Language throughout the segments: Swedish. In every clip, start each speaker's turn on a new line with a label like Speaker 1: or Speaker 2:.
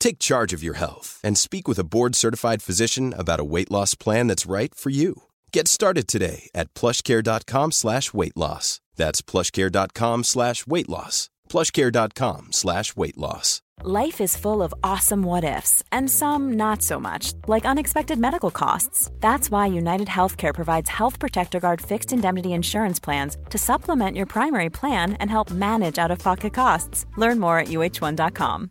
Speaker 1: Take charge of your health and speak with a board-certified physician about a weight loss plan that's right for you. Get started today at plushcare.com slash weight loss. That's plushcare.com slash weight loss. plushcare.com slash weight loss.
Speaker 2: Life is full of awesome what ifs, and some not so much, like unexpected medical costs. That's why United Healthcare provides Health Protector Guard fixed indemnity insurance plans to supplement your primary plan and help manage out of pocket costs. Learn more at uh1.com.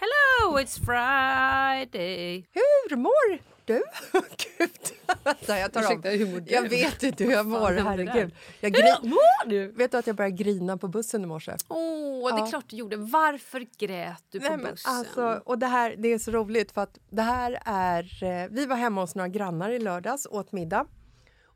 Speaker 3: Hello, it's Friday.
Speaker 4: Hur mår du? Gud, vänta jag tar
Speaker 3: Ursäkta,
Speaker 4: om.
Speaker 3: hur mår du?
Speaker 4: Jag vet inte hur jag mår, herregud. Jag
Speaker 3: Hur
Speaker 4: gri-
Speaker 3: mår du?
Speaker 4: vet du att jag började grina på bussen i morse?
Speaker 3: Åh, det är
Speaker 4: Ja.
Speaker 3: klart du gjorde. Varför grät du på
Speaker 4: Nej, men
Speaker 3: bussen?
Speaker 4: alltså, och det här det är så roligt för att det här är... Eh, vi var hemma hos några grannar i lördags, åt middag.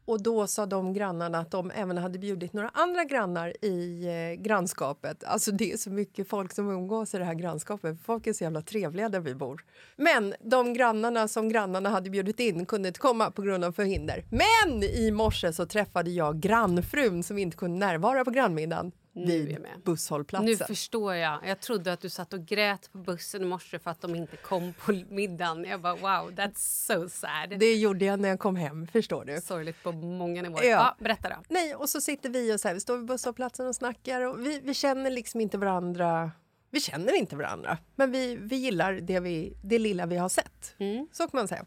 Speaker 4: Och då sa de grannarna att de även hade bjudit några andra grannar i eh, grannskapet. Alltså det är så mycket folk som umgås i det här grannskapet. Folk är så jävla trevliga där vi bor. Men de grannarna som grannarna hade bjudit in kunde inte komma på grund av förhinder. Men i morse så träffade jag grannfrun som inte kunde närvara på grannmiddagen vid busshållplatsen.
Speaker 3: Nu förstår jag. Jag trodde att du satt och grät på bussen i morse för att de inte kom på middagen. Jag bara wow, that's so sad.
Speaker 4: Det gjorde jag när jag kom hem, förstår du.
Speaker 3: Sorgligt på många nivåer.
Speaker 4: Ja.
Speaker 3: Ja. berätta då.
Speaker 4: Nej, och så sitter vi och så här, vi står vid busshållplatsen och snackar och vi, vi känner liksom inte varandra. Vi känner inte varandra, men vi, vi gillar det, vi, det lilla vi har sett. Så kan man säga.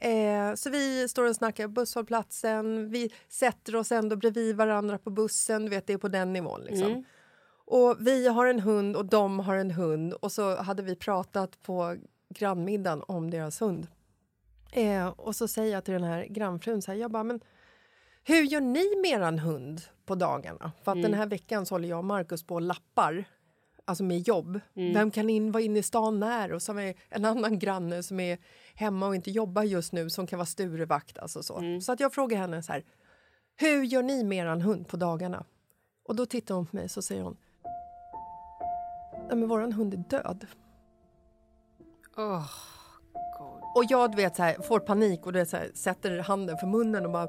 Speaker 4: Eh, så vi står och snackar på busshållplatsen. Vi sätter oss ändå bredvid varandra på bussen. Du vet, det är på den nivån. Liksom. Och vi har en hund och de har en hund. Och så hade vi pratat på grannmiddagen om deras hund. Eh, och så säger jag till den här grannfrun så här, jag bara, men hur gör ni med eran hund på dagarna? För att den här veckan så håller jag och Markus på och lappar, alltså med jobb. Vem kan in, vara inne i stan när? Och så har vi en annan granne som är hemma och inte jobbar just nu som kan vara Sturevakt. Alltså så. så att jag frågar henne så här, hur gör ni med eran hund på dagarna? Och då tittar hon på mig så säger hon, nej men våran hund är död.
Speaker 3: Oh, God.
Speaker 4: Och jag vet, så här, får panik och du vet, så här, sätter handen för munnen och bara!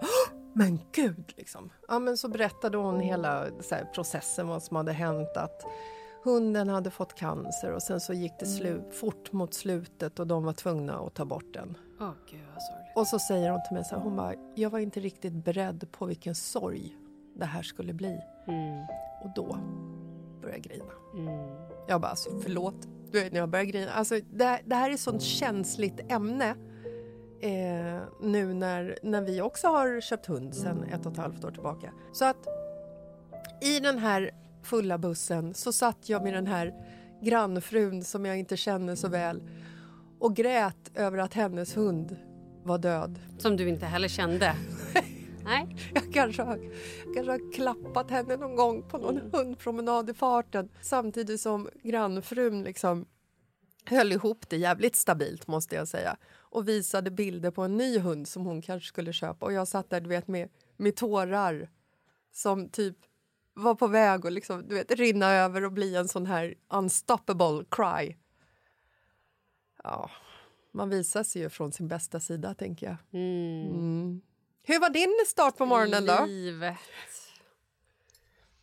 Speaker 4: Men gud, liksom. Ja, men så berättade hon hela här, processen, vad som hade hänt. Att hunden hade fått cancer och sen så gick det slu- fort mot slutet och de var tvungna att ta bort den.
Speaker 3: Åh gud.
Speaker 4: Och så säger hon till mig så här, hon bara, jag var inte riktigt beredd på vilken sorg det här skulle bli.
Speaker 3: Mm.
Speaker 4: Och då började jag grina. Jag bara, alltså förlåt. Du vet när jag börjar grina. Alltså, det, det här är ett sånt känsligt ämne. Eh, nu när, när vi också har köpt hund sen ett och ett halvt år tillbaka. Så att i den här fulla bussen så satt jag med den här grannfrun som jag inte känner så väl och grät över att hennes hund var död.
Speaker 3: Som du inte heller kände? Nej.
Speaker 4: Jag kanske har, kanske har klappat henne någon gång på någon hundpromenad i farten samtidigt som grannfrun liksom höll ihop det jävligt stabilt måste jag säga och visade bilder på en ny hund som hon kanske skulle köpa och jag satt där du vet med, med tårar som typ var på väg att liksom, du vet, rinna över och bli en sån här unstoppable cry. Ja, man visar sig ju från sin bästa sida tänker jag. Mm. Hur var din start på morgonen då?
Speaker 3: Livet.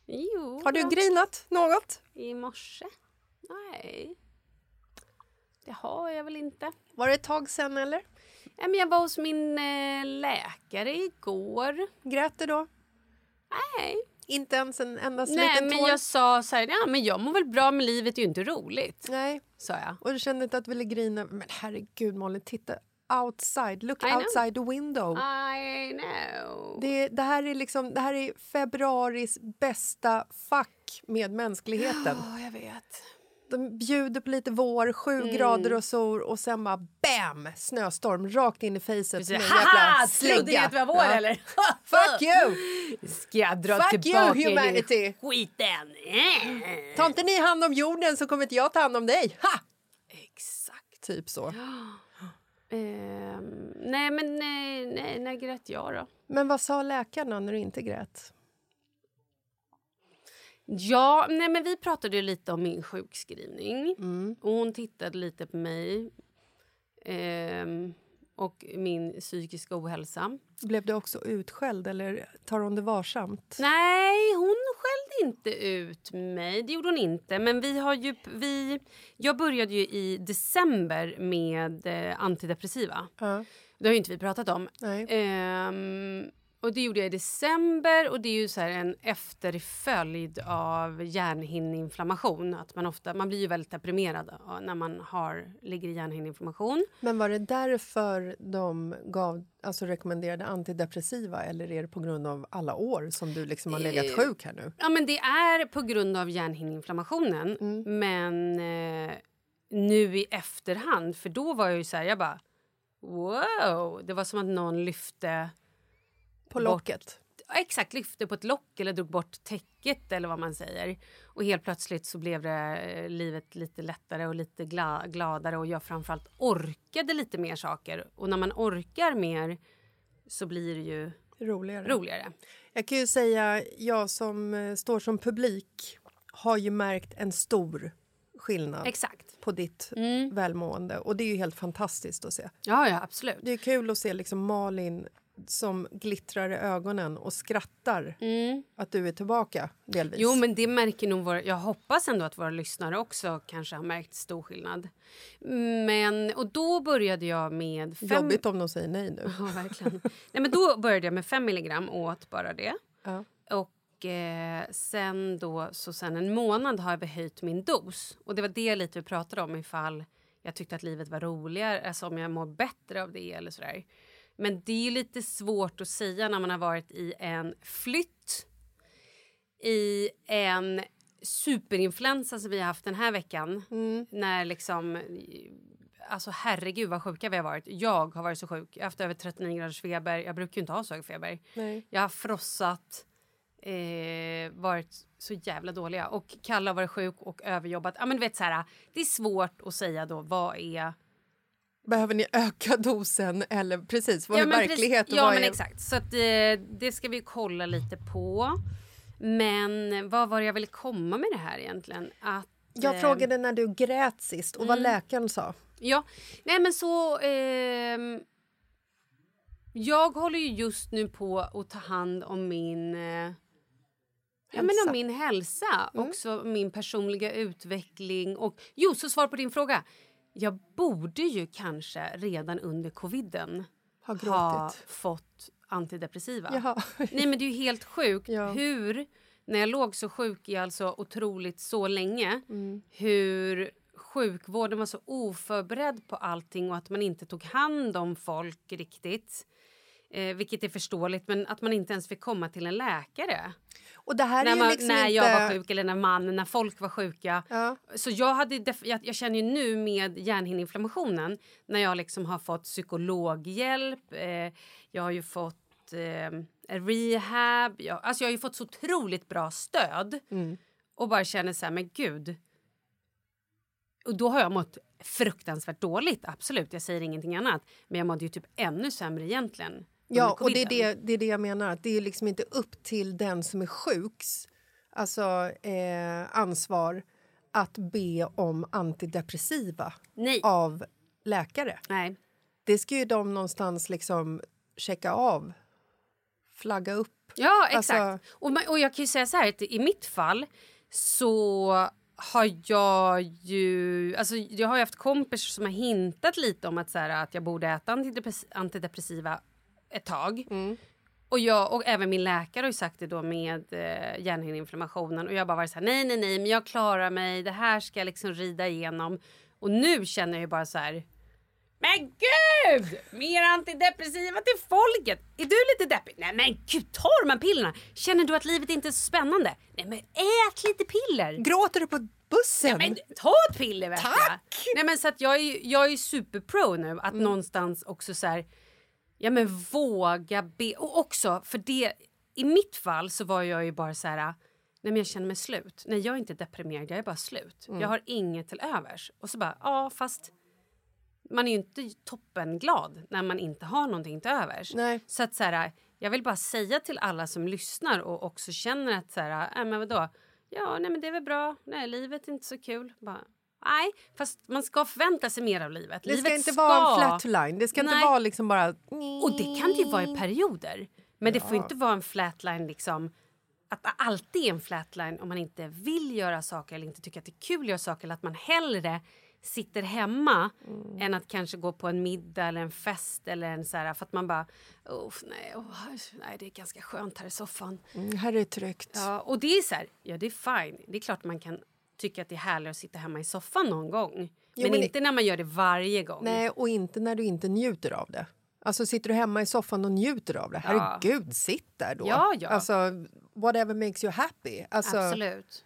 Speaker 3: Jo,
Speaker 4: Har du grinat något?
Speaker 3: I morse? Nej. Det har jag väl inte.
Speaker 4: Var det ett tag sen eller?
Speaker 3: Nej, men jag var hos min eh, läkare igår.
Speaker 4: Grät du då?
Speaker 3: Nej.
Speaker 4: Inte ens en endast
Speaker 3: Nej,
Speaker 4: liten
Speaker 3: men
Speaker 4: tår?
Speaker 3: jag sa så här, ja men jag mår väl bra men livet är ju inte roligt.
Speaker 4: Nej,
Speaker 3: Sa jag.
Speaker 4: och du kände inte att du ville grina? Men herregud Malin, titta outside, look
Speaker 3: I know.
Speaker 4: outside the window.
Speaker 3: I know.
Speaker 4: Det, det, här är liksom, det här är februaris bästa fack med mänskligheten.
Speaker 3: Ja, jag vet.
Speaker 4: De bjuder på lite vår, sju
Speaker 3: Mm.
Speaker 4: grader och sol och sen bara bam! Snöstorm rakt in i facet som en jävla
Speaker 3: Trodde ni att det var vår
Speaker 4: Ja.
Speaker 3: eller?
Speaker 4: Fuck you!
Speaker 3: Ska jag dra
Speaker 4: Fuck you,
Speaker 3: tillbaka er
Speaker 4: humanity.
Speaker 3: skiten?
Speaker 4: Ta inte ni hand om jorden så kommer inte jag ta hand om dig. Ha!
Speaker 3: Exakt.
Speaker 4: Typ så.
Speaker 3: Ehm, nej, men nej, nej, när grät jag då?
Speaker 4: Men vad sa läkarna när du inte grät?
Speaker 3: Ja, nej, men vi pratade ju lite om min sjukskrivning.
Speaker 4: Mm.
Speaker 3: Och hon tittade lite på mig. Ehm, och min psykiska ohälsa.
Speaker 4: Blev du också utskälld eller tar hon det varsamt?
Speaker 3: Nej, hon skällde inte ut mig. Det gjorde hon inte. Men vi har ju... Vi, jag började ju i december med eh, antidepressiva.
Speaker 4: Ja.
Speaker 3: Det har inte vi pratat om.
Speaker 4: Nej.
Speaker 3: Ehm, och det gjorde jag i december och det är ju så en efterföljd av hjärnhinneinflammation. Att man, ofta, man blir ju väldigt deprimerad när man har, ligger i hjärnhinneinflammation.
Speaker 4: Men var det därför de gav, alltså rekommenderade antidepressiva eller är det på grund av alla år som du liksom har legat
Speaker 3: Eh,
Speaker 4: sjuk här nu?
Speaker 3: Ja, men det är på grund av hjärnhinneinflammationen. Men eh, nu i efterhand, för då var jag ju så här, jag bara wow. Det var som att någon lyfte
Speaker 4: På
Speaker 3: bort-
Speaker 4: locket?
Speaker 3: ja, exakt lyfte på ett lock eller drog bort täcket eller vad man säger. Och helt plötsligt så blev det eh, livet lite lättare och lite gla gladare och jag framförallt orkade lite mer saker. Och när man orkar mer så blir det ju
Speaker 4: Roligare.
Speaker 3: roligare.
Speaker 4: Jag kan ju säga, jag som eh, står som publik har ju märkt en stor skillnad
Speaker 3: Exakt.
Speaker 4: på ditt
Speaker 3: Mm.
Speaker 4: välmående och det är ju helt fantastiskt att se.
Speaker 3: Ja, ja, absolut.
Speaker 4: Det är kul att se liksom Malin som glittrar i ögonen och skrattar att du är tillbaka delvis.
Speaker 3: Mm. Jo, men det märker nog våra... Jag hoppas ändå att våra lyssnare också kanske har märkt stor skillnad. Men, och då började jag med... Fem...
Speaker 4: Jobbigt om de säger nej nu.
Speaker 3: Ja, verkligen. Nej, men då började jag med fem milligram och åt bara det.
Speaker 4: Ja.
Speaker 3: Och eh, sen då, så sen en månad har jag höjt min dos. Och det var det lite vi pratade om ifall jag tyckte att livet var roligare, alltså om jag mår bättre av det eller sådär. Men det är lite svårt att säga när man har varit i en flytt, i en superinfluensa som vi har haft den här veckan. När liksom, alltså herregud vad sjuka vi har varit. Jag har varit så sjuk, jag har haft över 39 graders feber. Jag brukar ju inte ha så hög feber.
Speaker 4: Nej.
Speaker 3: Jag har frossat, eh, varit så jävla dåliga. Och Kalle har varit sjuk och överjobbat. Ja, men du vet, så här, det är svårt att säga då vad är...
Speaker 4: Behöver ni öka dosen eller precis, vad
Speaker 3: ja,
Speaker 4: är verklighet
Speaker 3: precis- Ja, men
Speaker 4: är...
Speaker 3: exakt. Så att, eh, det ska vi kolla lite på. Men vad var det jag ville komma med det här egentligen? Att,
Speaker 4: Jag
Speaker 3: eh,
Speaker 4: frågade när du grät sist och vad läkaren sa.
Speaker 3: Ja, nej men så... ehm, Jag håller ju just nu på att ta hand om min... Eh, ja, men om min hälsa, också min personliga utveckling. Och, jo, så svar på din fråga. Jag borde ju kanske redan under coviden ha
Speaker 4: gråtit.
Speaker 3: fått antidepressiva.
Speaker 4: Jaha.
Speaker 3: Nej men det är ju helt sjukt
Speaker 4: Ja.
Speaker 3: hur, när jag låg så sjuk i alltså otroligt så länge,
Speaker 4: Mm.
Speaker 3: hur sjukvården var så oförberedd på allting och att man inte tog hand om folk riktigt. Eh, vilket är förståeligt, men att man inte ens fick komma till en läkare.
Speaker 4: Och det här är
Speaker 3: När, man,
Speaker 4: liksom
Speaker 3: när
Speaker 4: inte...
Speaker 3: jag var sjuk eller när man, när folk var sjuka.
Speaker 4: Ja.
Speaker 3: Så jag, hade jag, jag känner ju nu med hjärnhinneinflammationen när jag liksom har fått psykologhjälp, eh, jag har ju fått eh, rehab, jag, alltså jag har ju fått så otroligt bra stöd
Speaker 4: Mm.
Speaker 3: och bara känner så här, men gud. Och då har jag mått fruktansvärt dåligt, absolut, jag säger ingenting annat. Men jag mådde ju typ ännu sämre egentligen.
Speaker 4: Ja, och det är det, det är det jag menar. Att det är liksom inte upp till den som är sjuks alltså, eh, ansvar att be om antidepressiva
Speaker 3: Nej.
Speaker 4: av läkare.
Speaker 3: Nej.
Speaker 4: Det ska ju de någonstans liksom checka av, flagga upp.
Speaker 3: Ja, exakt.
Speaker 4: Alltså-
Speaker 3: och, man, och jag kan ju säga så här att i mitt fall så har jag ju... Alltså jag har haft kompisar som har hintat lite om att, så här, att jag borde äta antidepress, antidepressiva ett tag. Och, jag, och även min läkare har ju sagt det då med eh, hjärnhinneinflammationen. Och jag bara varit så här, nej, nej, nej, men jag klarar mig. Det här ska jag liksom rida igenom. Och nu känner jag ju bara så här... Men gud! Mer antidepressiva till folket! Är du lite deppig? Nej men gud, ta de här pillerna! Känner du att livet inte är så spännande? Nej men ät lite piller!
Speaker 4: Gråter du på bussen?
Speaker 3: Men ta ett piller vet
Speaker 4: Tack!
Speaker 3: jag. Nej men så att jag är jag är superpro nu att någonstans också så här, ja men våga be och också för det i mitt fall så var jag ju bara så här nej men jag känner mig slut. Nej jag är inte deprimerad, jag är bara slut. Jag har inget till övers. Och så bara ja fast man är ju inte toppenglad när man inte har någonting till övers.
Speaker 4: Nej.
Speaker 3: Så att så här, jag vill bara säga till alla som lyssnar och också känner att så här, äh, men vadå? Ja, nej men det är väl bra. Nej, livet är inte så kul. Bara, nej, fast man ska förvänta sig mer av livet.
Speaker 4: det
Speaker 3: livet
Speaker 4: ska inte vara en flatline. Det ska inte
Speaker 3: Nej.
Speaker 4: vara liksom bara...
Speaker 3: Och det kan det ju vara i perioder. Men det får inte vara en flatline liksom att det alltid är en flatline om man inte vill göra saker eller inte tycker att det är kul att göra saker eller att man hellre sitter hemma än att kanske gå på en middag eller en fest eller en så här för att man bara nej, oh, nej det är ganska skönt här i soffan.
Speaker 4: Mm, här är det tryggt.
Speaker 3: Ja, och det är så här, ja det är fine. Det är klart man kan tycka att det är härligt att sitta hemma i soffan någon gång. men,
Speaker 4: men det-
Speaker 3: inte när man gör det varje gång.
Speaker 4: Nej, och inte när du inte njuter av det. Alltså Sitter du hemma i soffan och njuter av det,
Speaker 3: Ja.
Speaker 4: herregud, sitt där då.
Speaker 3: Ja, ja.
Speaker 4: Alltså, whatever makes you happy. Alltså,
Speaker 3: Absolut.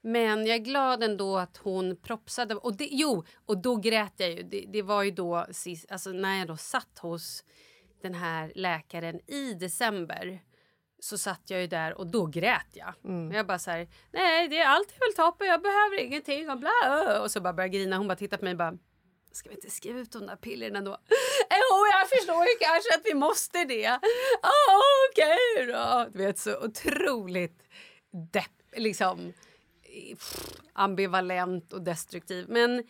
Speaker 3: Men jag är glad ändå att hon propsade. Och det, jo, och då grät jag ju. Det, det var ju då sist, alltså när jag då satt hos den här läkaren i december så satt jag ju där och då grät jag. Jag bara så här, nej det är allt är väl toppen, jag behöver ingenting och bla. Och så bara började grina. Hon bara tittade på mig och bara, ska vi inte skriva ut de där pillerna då? Jo, jag förstår ju kanske att vi måste det. Ja, okej då. Du vet, så otroligt depp, liksom pff, ambivalent och destruktiv. Men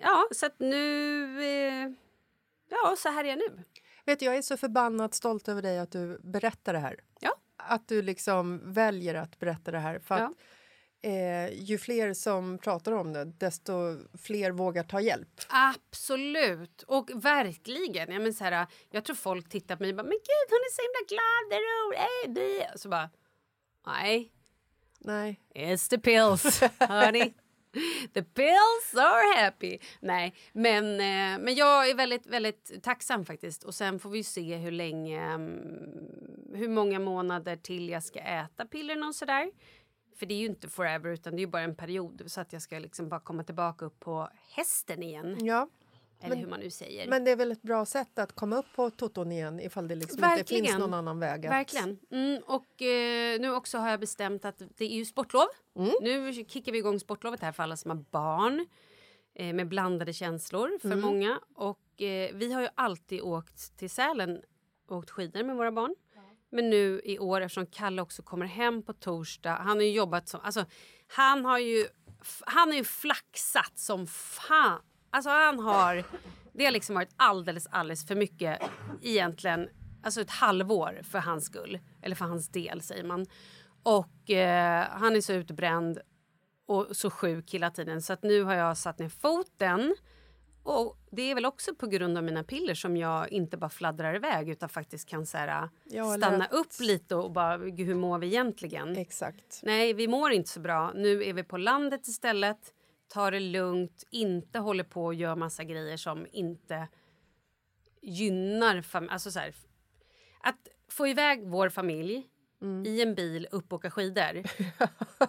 Speaker 3: ja, så att nu... Eh, ja, så här är jag nu.
Speaker 4: Vet du, jag är så förbannat stolt över dig att du berättar det här.
Speaker 3: Ja.
Speaker 4: Att du liksom väljer att berätta det här. För att, eh, ju fler som pratar om det, desto fler vågar ta hjälp.
Speaker 3: Absolut. Och verkligen. Jag, men så här, jag tror folk tittar på mig och bara “men gud, hon är så himla glad, det är. Så bara “nej,
Speaker 4: Nej.
Speaker 3: It's the pills, honey. The pills are happy. Nej, men, eh, men jag är väldigt, väldigt tacksam faktiskt. Och sen får vi se hur länge, mm, hur många månader till jag ska äta pillerna och sådär. För det är ju inte forever utan det är ju bara en period så att jag ska liksom bara komma tillbaka upp på hästen igen.
Speaker 4: Ja.
Speaker 3: Eller hur man nu säger.
Speaker 4: Men det är väl ett bra sätt att komma upp på toton igen ifall det liksom inte
Speaker 3: Verkligen.
Speaker 4: finns någon annan väg. Att...
Speaker 3: Verkligen. Mm, och eh, nu också har jag bestämt att det är ju sportlov.
Speaker 4: Mm.
Speaker 3: Nu kickar vi igång sportlovet här för alla som har barn. Eh, med blandade känslor för
Speaker 4: Mm.
Speaker 3: många. Och eh, vi har ju alltid åkt till Sälen och åkt skidor med våra barn. Men nu i år, eftersom Kalle också kommer hem på torsdag. Han har jobbat som... Alltså, han har ju, han har ju flaxat som fan. Alltså han har... Det har liksom varit alldeles, alldeles för mycket egentligen alltså ett halvår för hans skull. Eller för hans del säger man. Och eh, han är så utbränd och så sjuk hela tiden så att nu har jag satt ner foten. Och det är väl också på grund av mina piller som jag inte bara fladdrar iväg utan faktiskt kan så här,
Speaker 4: Ja,
Speaker 3: stanna
Speaker 4: lätt.
Speaker 3: upp lite och bara, "Gud, hur mår vi egentligen?
Speaker 4: Exakt.
Speaker 3: Nej, vi mår inte så bra. Nu är vi på landet istället. Tar det lugnt, inte håller på och gör massa grejer som inte gynnar familjen. Alltså så här, att få iväg vår familj
Speaker 4: Mm.
Speaker 3: i en bil upp och åka skidor.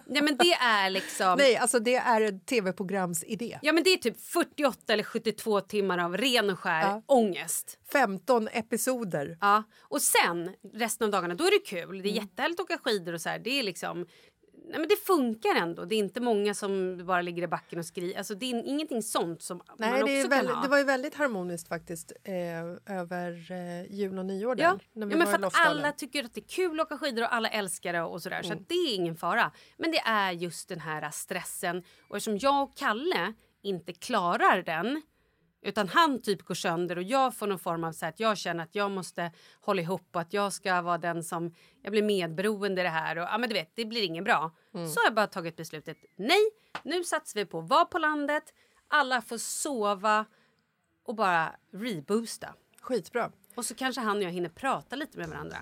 Speaker 3: Nej, men det är liksom...
Speaker 4: Nej, alltså det är ett tv-programs idé.
Speaker 3: Ja, men det är typ 48 eller 72 timmar av ren och skär
Speaker 4: Ja.
Speaker 3: ångest.
Speaker 4: 15 episoder.
Speaker 3: Ja. Och sen resten av dagarna då är det kul.
Speaker 4: Mm.
Speaker 3: Det är jättehärligt att åka skidor och så här. Det är liksom Nej, men det funkar ändå. Det är inte många som bara ligger i backen och skriker. Alltså, det är ingenting sånt som man
Speaker 4: Nej,
Speaker 3: också
Speaker 4: det, är
Speaker 3: kan
Speaker 4: väldigt,
Speaker 3: ha.
Speaker 4: det var ju väldigt harmoniskt faktiskt eh, över eh, jul och nyår där,
Speaker 3: Ja,
Speaker 4: när vi
Speaker 3: ja men för att alla tycker att det är kul att åka skidor och alla älskar det och sådär. Så att det är ingen fara. Men det är just den här stressen. Och eftersom jag och Kalle inte klarar den utan han typ går sönder och jag får någon form av så att jag känner att jag måste hålla ihop och att jag ska vara den som jag blir medberoende i det här och ja men du vet det blir inget bra. Så har jag bara tagit beslutet nej nu satsar vi på att vara på landet alla får sova och bara reboosta.
Speaker 4: Skitbra.
Speaker 3: Och så kanske han och jag hinner prata lite med varandra.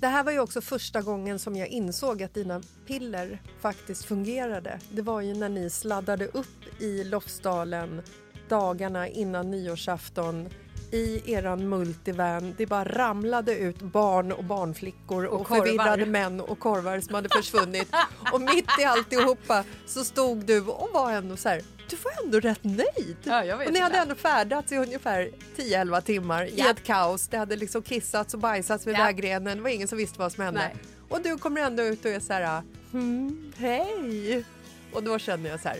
Speaker 4: Det här var ju också första gången som jag insåg att dina piller faktiskt fungerade. Det var ju när ni sladdade upp i Lofsdalen dagarna innan nyårsafton i eran multivan. Det bara ramlade ut barn och barnflickor och,
Speaker 3: Och
Speaker 4: förvirrade män och korvar som hade försvunnit. och mitt i alltihopa så stod du och var ändå så här, du var ändå rätt nöjd.
Speaker 3: Ja,
Speaker 4: och ni hade
Speaker 3: det.
Speaker 4: ändå färdats i ungefär 10-11 timmar i
Speaker 3: Ja.
Speaker 4: ett kaos. Det hade liksom kissats och bajsats vid
Speaker 3: Ja.
Speaker 4: vägrenen. Det var ingen som visste vad som hände.
Speaker 3: Nej.
Speaker 4: Och du kommer ändå ut och är så här, hmm, hej. Och då känner jag så här,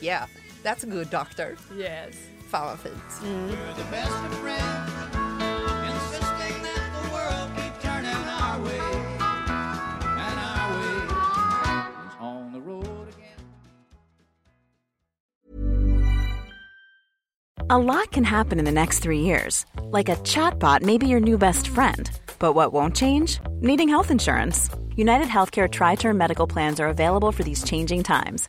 Speaker 4: yeah, that's a good doctor.
Speaker 3: Yes.
Speaker 4: Fan vad fint.
Speaker 5: We're mm. the best of friends, insisting that the world keep turning our way, and our way is on the road again.
Speaker 2: A lot can happen in the next three years. Like a chatbot may be your new best friend. But what won't change? Needing health insurance. United Healthcare Tri Term Medical Plans are available for these changing times.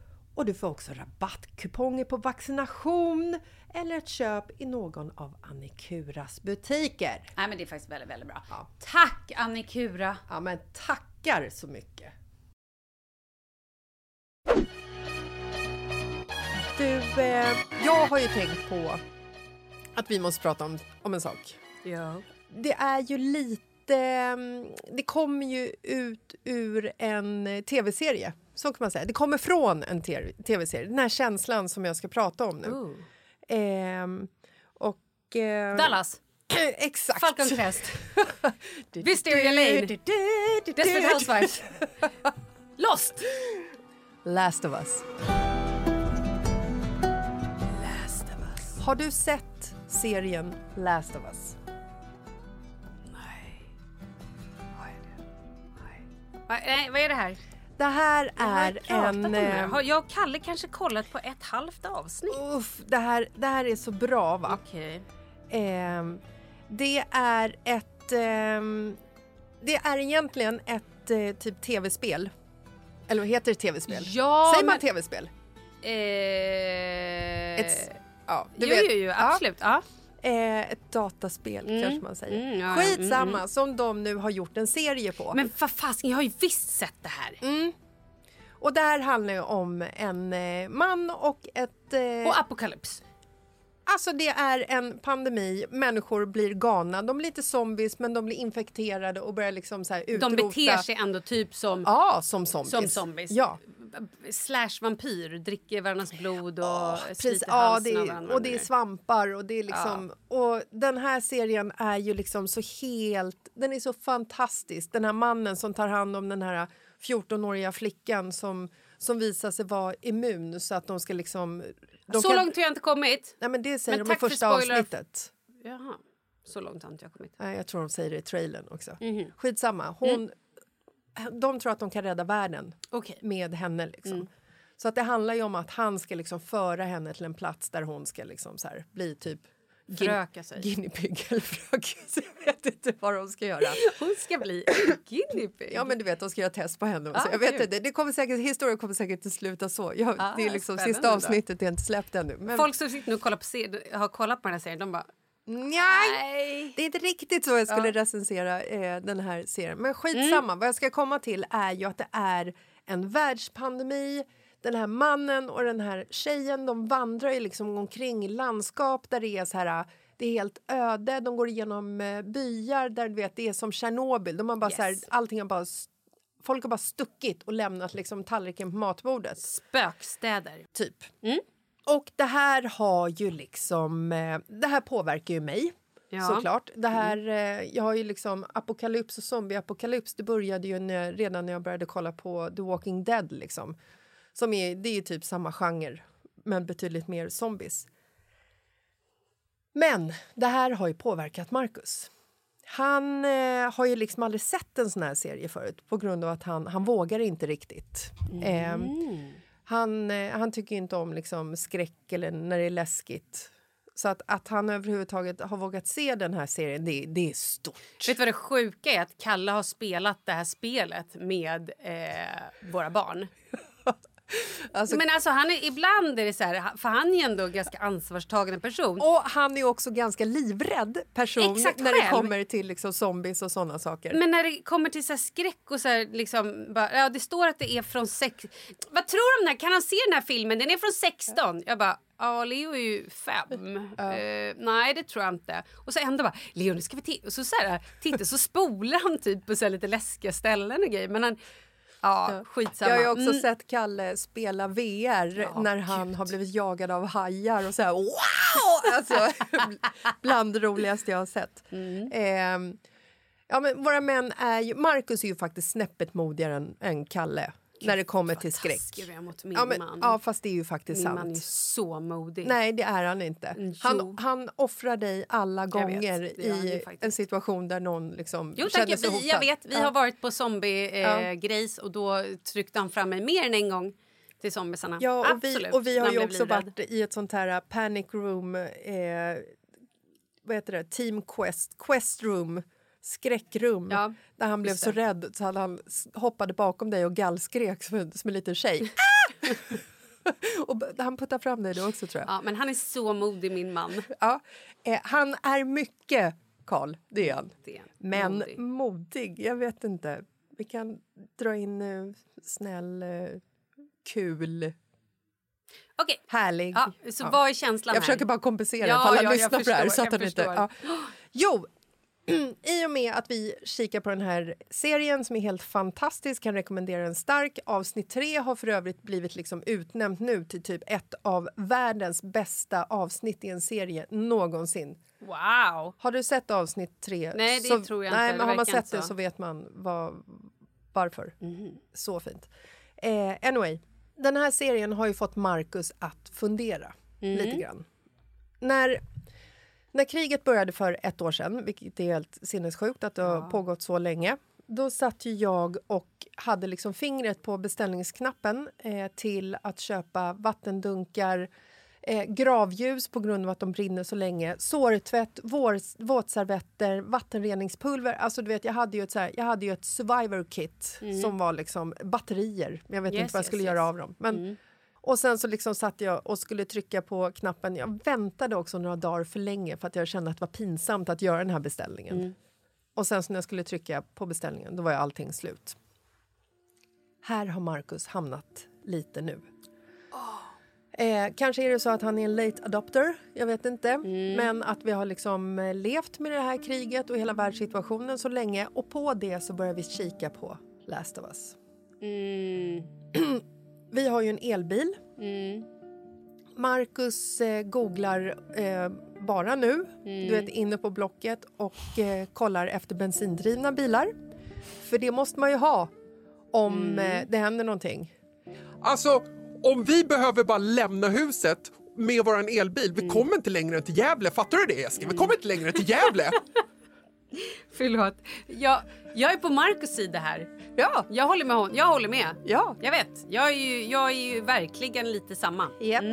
Speaker 4: och du får också rabattkuponger på vaccination eller ett köp i någon av Annikuras butiker.
Speaker 6: Nej, men det är faktiskt väldigt, väldigt bra.
Speaker 4: Ja.
Speaker 6: Tack Annikura!
Speaker 4: Ja, men tackar så mycket! Du, eh, jag har ju tänkt på att vi måste prata om, om en sak.
Speaker 3: Ja.
Speaker 4: Det är ju lite... mm, Det kommer ju ut ur en tv-serie. Så kan man säga. Det kommer från en tv-serie. Den här känslan som jag ska prata om nu. Ehm, och... Eh,
Speaker 3: Dallas,
Speaker 4: exakt.
Speaker 3: Falcon Crest, Wisteria Lane, Desperate Housewives, Lost.
Speaker 4: Last of Us. Har du sett serien Last of Us?
Speaker 3: Va, nej, vad är det här?
Speaker 4: Det här är en...
Speaker 3: det.
Speaker 4: eh,
Speaker 3: Har jag och Kalle kanske kollat på ett halvt avsnitt?
Speaker 4: Uff, det, här, det här är så bra va?
Speaker 3: Okej.
Speaker 4: Ehm, det är ett... ehm, det är egentligen ett eh, typ tv-spel. Eller vad heter det tv-spel?
Speaker 3: Ja,
Speaker 4: Säger man
Speaker 3: men-
Speaker 4: tv-spel?
Speaker 3: Eh...
Speaker 4: Ett, ja, du
Speaker 3: jo,
Speaker 4: vet.
Speaker 3: jo, jo,
Speaker 4: Ja.
Speaker 3: absolut. Ja.
Speaker 4: Eh, ett dataspel
Speaker 3: Mm.
Speaker 4: kanske man säger.
Speaker 3: Mm, ja,
Speaker 4: Skitsamma,
Speaker 3: mm,
Speaker 4: som de nu har gjort en serie på.
Speaker 3: Men vad fasiken, jag har ju visst sett det här.
Speaker 4: Mm. Och det här handlar ju om en eh, man och ett... Eh,
Speaker 3: Och Apocalypse.
Speaker 4: Alltså det är en pandemi, människor blir galna, de blir lite zombies men de blir infekterade och börjar liksom så här utrota.
Speaker 3: De beter sig ändå typ som,
Speaker 4: Ja, som zombies.
Speaker 3: som zombies.
Speaker 4: Ja,
Speaker 3: Slash vampyr, dricker varandras blod och
Speaker 4: Ja,
Speaker 3: sliter.
Speaker 4: Ja,
Speaker 3: halsen
Speaker 4: det
Speaker 3: av
Speaker 4: är,
Speaker 3: varandra.
Speaker 4: och det är svampar och det är liksom... Och den här serien är ju liksom så helt... Den är så fantastisk. Den här mannen som tar hand om den här 14-åriga flickan som, som visar sig vara immun så att de ska liksom... De
Speaker 3: Så
Speaker 4: kan-
Speaker 3: långt har jag inte kommit.
Speaker 4: Nej, men det säger
Speaker 3: Men
Speaker 4: de i
Speaker 3: för
Speaker 4: första
Speaker 3: spoiler.
Speaker 4: avsnittet.
Speaker 3: Jaha, så långt har inte jag kommit.
Speaker 4: Nej, jag tror de säger det i trailern också.
Speaker 3: Mhm.
Speaker 4: Skitsamma. Hon, De tror att de kan rädda världen
Speaker 3: Okej.
Speaker 4: med henne. Liksom.
Speaker 3: Mm.
Speaker 4: Så att det handlar ju om att han ska liksom föra henne till en plats där hon ska liksom bli typ
Speaker 3: Föröka sig.
Speaker 4: Guinea pig eller föröka sig. Jag vet inte vad de ska göra.
Speaker 3: Hon ska bli guinea pig.
Speaker 4: Ja men du vet, de ska göra test på henne.
Speaker 3: Ah,
Speaker 4: jag vet inte, det kommer säkert, historien kommer säkert inte sluta så. Jag,
Speaker 3: Ah,
Speaker 4: det är liksom sista
Speaker 3: då.
Speaker 4: avsnittet är inte släppt ännu. Men,
Speaker 3: Folk som sitter nu och kollar på ser- har kollat på den här serien, de bara
Speaker 4: nej, det är inte riktigt så jag skulle
Speaker 3: Ja.
Speaker 4: recensera eh, den här serien. Men skitsamma, vad jag ska komma till är ju att det är en världspandemi. Den här mannen och den här tjejen de vandrar ju liksom omkring i landskap där det är så här det är helt öde, de går igenom eh, byar där du vet, det är som Tjernobyl. De har bara så här,
Speaker 3: Yes.
Speaker 4: allting har bara, folk har bara stuckit och lämnat liksom tallriken på matbordet.
Speaker 3: Spökstäder.
Speaker 4: Typ.
Speaker 3: Mm.
Speaker 4: Och det här har ju liksom, eh, det här påverkar ju mig.
Speaker 3: Ja. Mm.
Speaker 4: Såklart. Det här, eh, jag har ju liksom apokalyps och zombieapokalyps. Det började ju när, redan när jag började kolla på The Walking Dead. Liksom. Som är, det är typ samma genre, men betydligt mer zombies. Men det här har ju påverkat Marcus. han eh, har ju liksom aldrig sett en sån här serie förut på grund av att han, han vågar inte riktigt. Eh, han, eh, han tycker inte om liksom skräck eller när det är läskigt. Så att, att han överhuvudtaget har vågat se den här serien, det, det är stort.
Speaker 3: Vet du vad det sjuka är? Att Kalle har spelat det här spelet med eh, våra barn.
Speaker 4: Alltså,
Speaker 3: Men alltså han är, ibland är det så här, för han är ändå en ganska ansvarstagande person.
Speaker 4: och han är också ganska livrädd person
Speaker 3: Exakt
Speaker 4: när det
Speaker 3: själv.
Speaker 4: kommer till liksom zombies och såna saker.
Speaker 3: Men när det kommer till så här skräck och så här, liksom, bara, ja, det står att det är från sex... Vad tror de? Där? Kan han se den här filmen? Den är från 16. Jag bara, ja Leo är ju fem. Eh, nej det tror jag inte. Och så ändå bara, Leo nu ska vi titta. Och så, så här, titta så spolar han typ på så här, lite läskiga ställen och grejer. Men han, ja skitsamma.
Speaker 4: Jag har ju också
Speaker 3: Mm.
Speaker 4: sett Kalle spela VR när han har blivit jagad av hajar och så här wow! Alltså, bland det roligaste jag har sett.
Speaker 3: Mm.
Speaker 4: Ehm, ja, men våra män är ju... Marcus är ju faktiskt snäppet modigare än, än Kalle när det kommer till skräck.
Speaker 3: Mot min
Speaker 4: Ja, men,
Speaker 3: man.
Speaker 4: ja, fast det är ju faktiskt
Speaker 3: min
Speaker 4: sant.
Speaker 3: man är så modig.
Speaker 4: Nej, det är han inte.
Speaker 3: Mm.
Speaker 4: Han, han offrar dig alla
Speaker 3: vet,
Speaker 4: gånger
Speaker 3: ju
Speaker 4: i en situation där någon liksom
Speaker 3: Jo tack,
Speaker 4: känner sig
Speaker 3: vi,
Speaker 4: hotad.
Speaker 3: jag vet. Vi
Speaker 4: Ja.
Speaker 3: har varit på zombie-grejs eh, och då tryckte han fram mig mer än en gång till zombiesarna.
Speaker 4: Ja, och vi, och vi har ju också varit i ett sånt här uh, panic room, eh, vad heter det, team quest, quest room, skräckrum,
Speaker 3: Ja,
Speaker 4: där han blev så
Speaker 3: det.
Speaker 4: rädd så att han hoppade bakom dig och gallskrek som som en liten tjej. Och han puttade fram dig då också tror jag.
Speaker 3: Ja, men han är så modig min man.
Speaker 4: Ja. Eh, han är mycket, Karl, det är han.
Speaker 3: Det är
Speaker 4: Men
Speaker 3: modig.
Speaker 4: modig. jag vet inte. Vi kan dra in eh, snäll, eh, kul,
Speaker 3: Okej,
Speaker 4: härlig.
Speaker 3: ja, så
Speaker 4: Ja.
Speaker 3: vad är känslan
Speaker 4: Jag
Speaker 3: här?
Speaker 4: försöker bara kompensera
Speaker 3: Ja,
Speaker 4: för alla
Speaker 3: ja,
Speaker 4: lyssnar på det här. Så att inte, ja. Jo, i och med att vi kikar på den här serien som är helt fantastisk, kan rekommendera den stark. Avsnitt tre har för övrigt blivit liksom utnämnt nu till typ ett av världens bästa avsnitt i en serie någonsin.
Speaker 3: Wow!
Speaker 4: Har du sett avsnitt tre?
Speaker 3: Nej, det
Speaker 4: så,
Speaker 3: tror jag
Speaker 4: nej,
Speaker 3: inte.
Speaker 4: Men har man sett
Speaker 3: inte
Speaker 4: det
Speaker 3: så.
Speaker 4: så vet man vad, varför.
Speaker 3: Mhm.
Speaker 4: Så fint. Eh, anyway, den här serien har ju fått Marcus att fundera
Speaker 3: Mm.
Speaker 4: lite grann. När, när kriget började för ett år sedan, vilket är helt sinnessjukt att det har pågått så länge, då satt ju jag och hade liksom fingret på beställningsknappen eh, till att köpa vattendunkar, eh, gravljus på grund av att de brinner så länge, sårtvätt, vår, våtservetter, vattenreningspulver. Alltså, du vet, jag, hade ju ett, så här, jag hade ju ett survivor kit som var liksom batterier. Jag vet
Speaker 3: Yes,
Speaker 4: inte vad jag skulle
Speaker 3: yes.
Speaker 4: göra av dem. Men, Och sen så liksom satt jag och skulle trycka på knappen. Jag väntade också några dagar för länge för att jag kände att det var pinsamt att göra den här beställningen. Och sen så när jag skulle trycka på beställningen, då var ju allting slut. Här har Marcus hamnat lite nu. Eh, kanske är det så att han är en late adopter, jag vet inte. Men att vi har liksom eh, levt med det här kriget och hela världssituationen så länge. Och på det så börjar vi kika på Last of Us.
Speaker 3: Mm.
Speaker 4: Vi har ju en elbil. Marcus eh, googlar eh, bara nu, du vet inne på Blocket och eh, kollar efter bensindrivna bilar. För det måste man ju ha om eh, det händer någonting.
Speaker 7: Alltså, om vi behöver bara lämna huset med våran elbil, vi kommer inte längre än till Gävle. Fattar du det Eskil? Vi kommer inte längre än till Gävle.
Speaker 3: Förlåt. Jag, jag är på Marcus sida här.
Speaker 4: Ja,
Speaker 3: Jag håller med. hon- Jag håller med.
Speaker 4: ja.
Speaker 3: Jag vet. Jag är ju, jag är ju verkligen lite samma.
Speaker 4: Japp.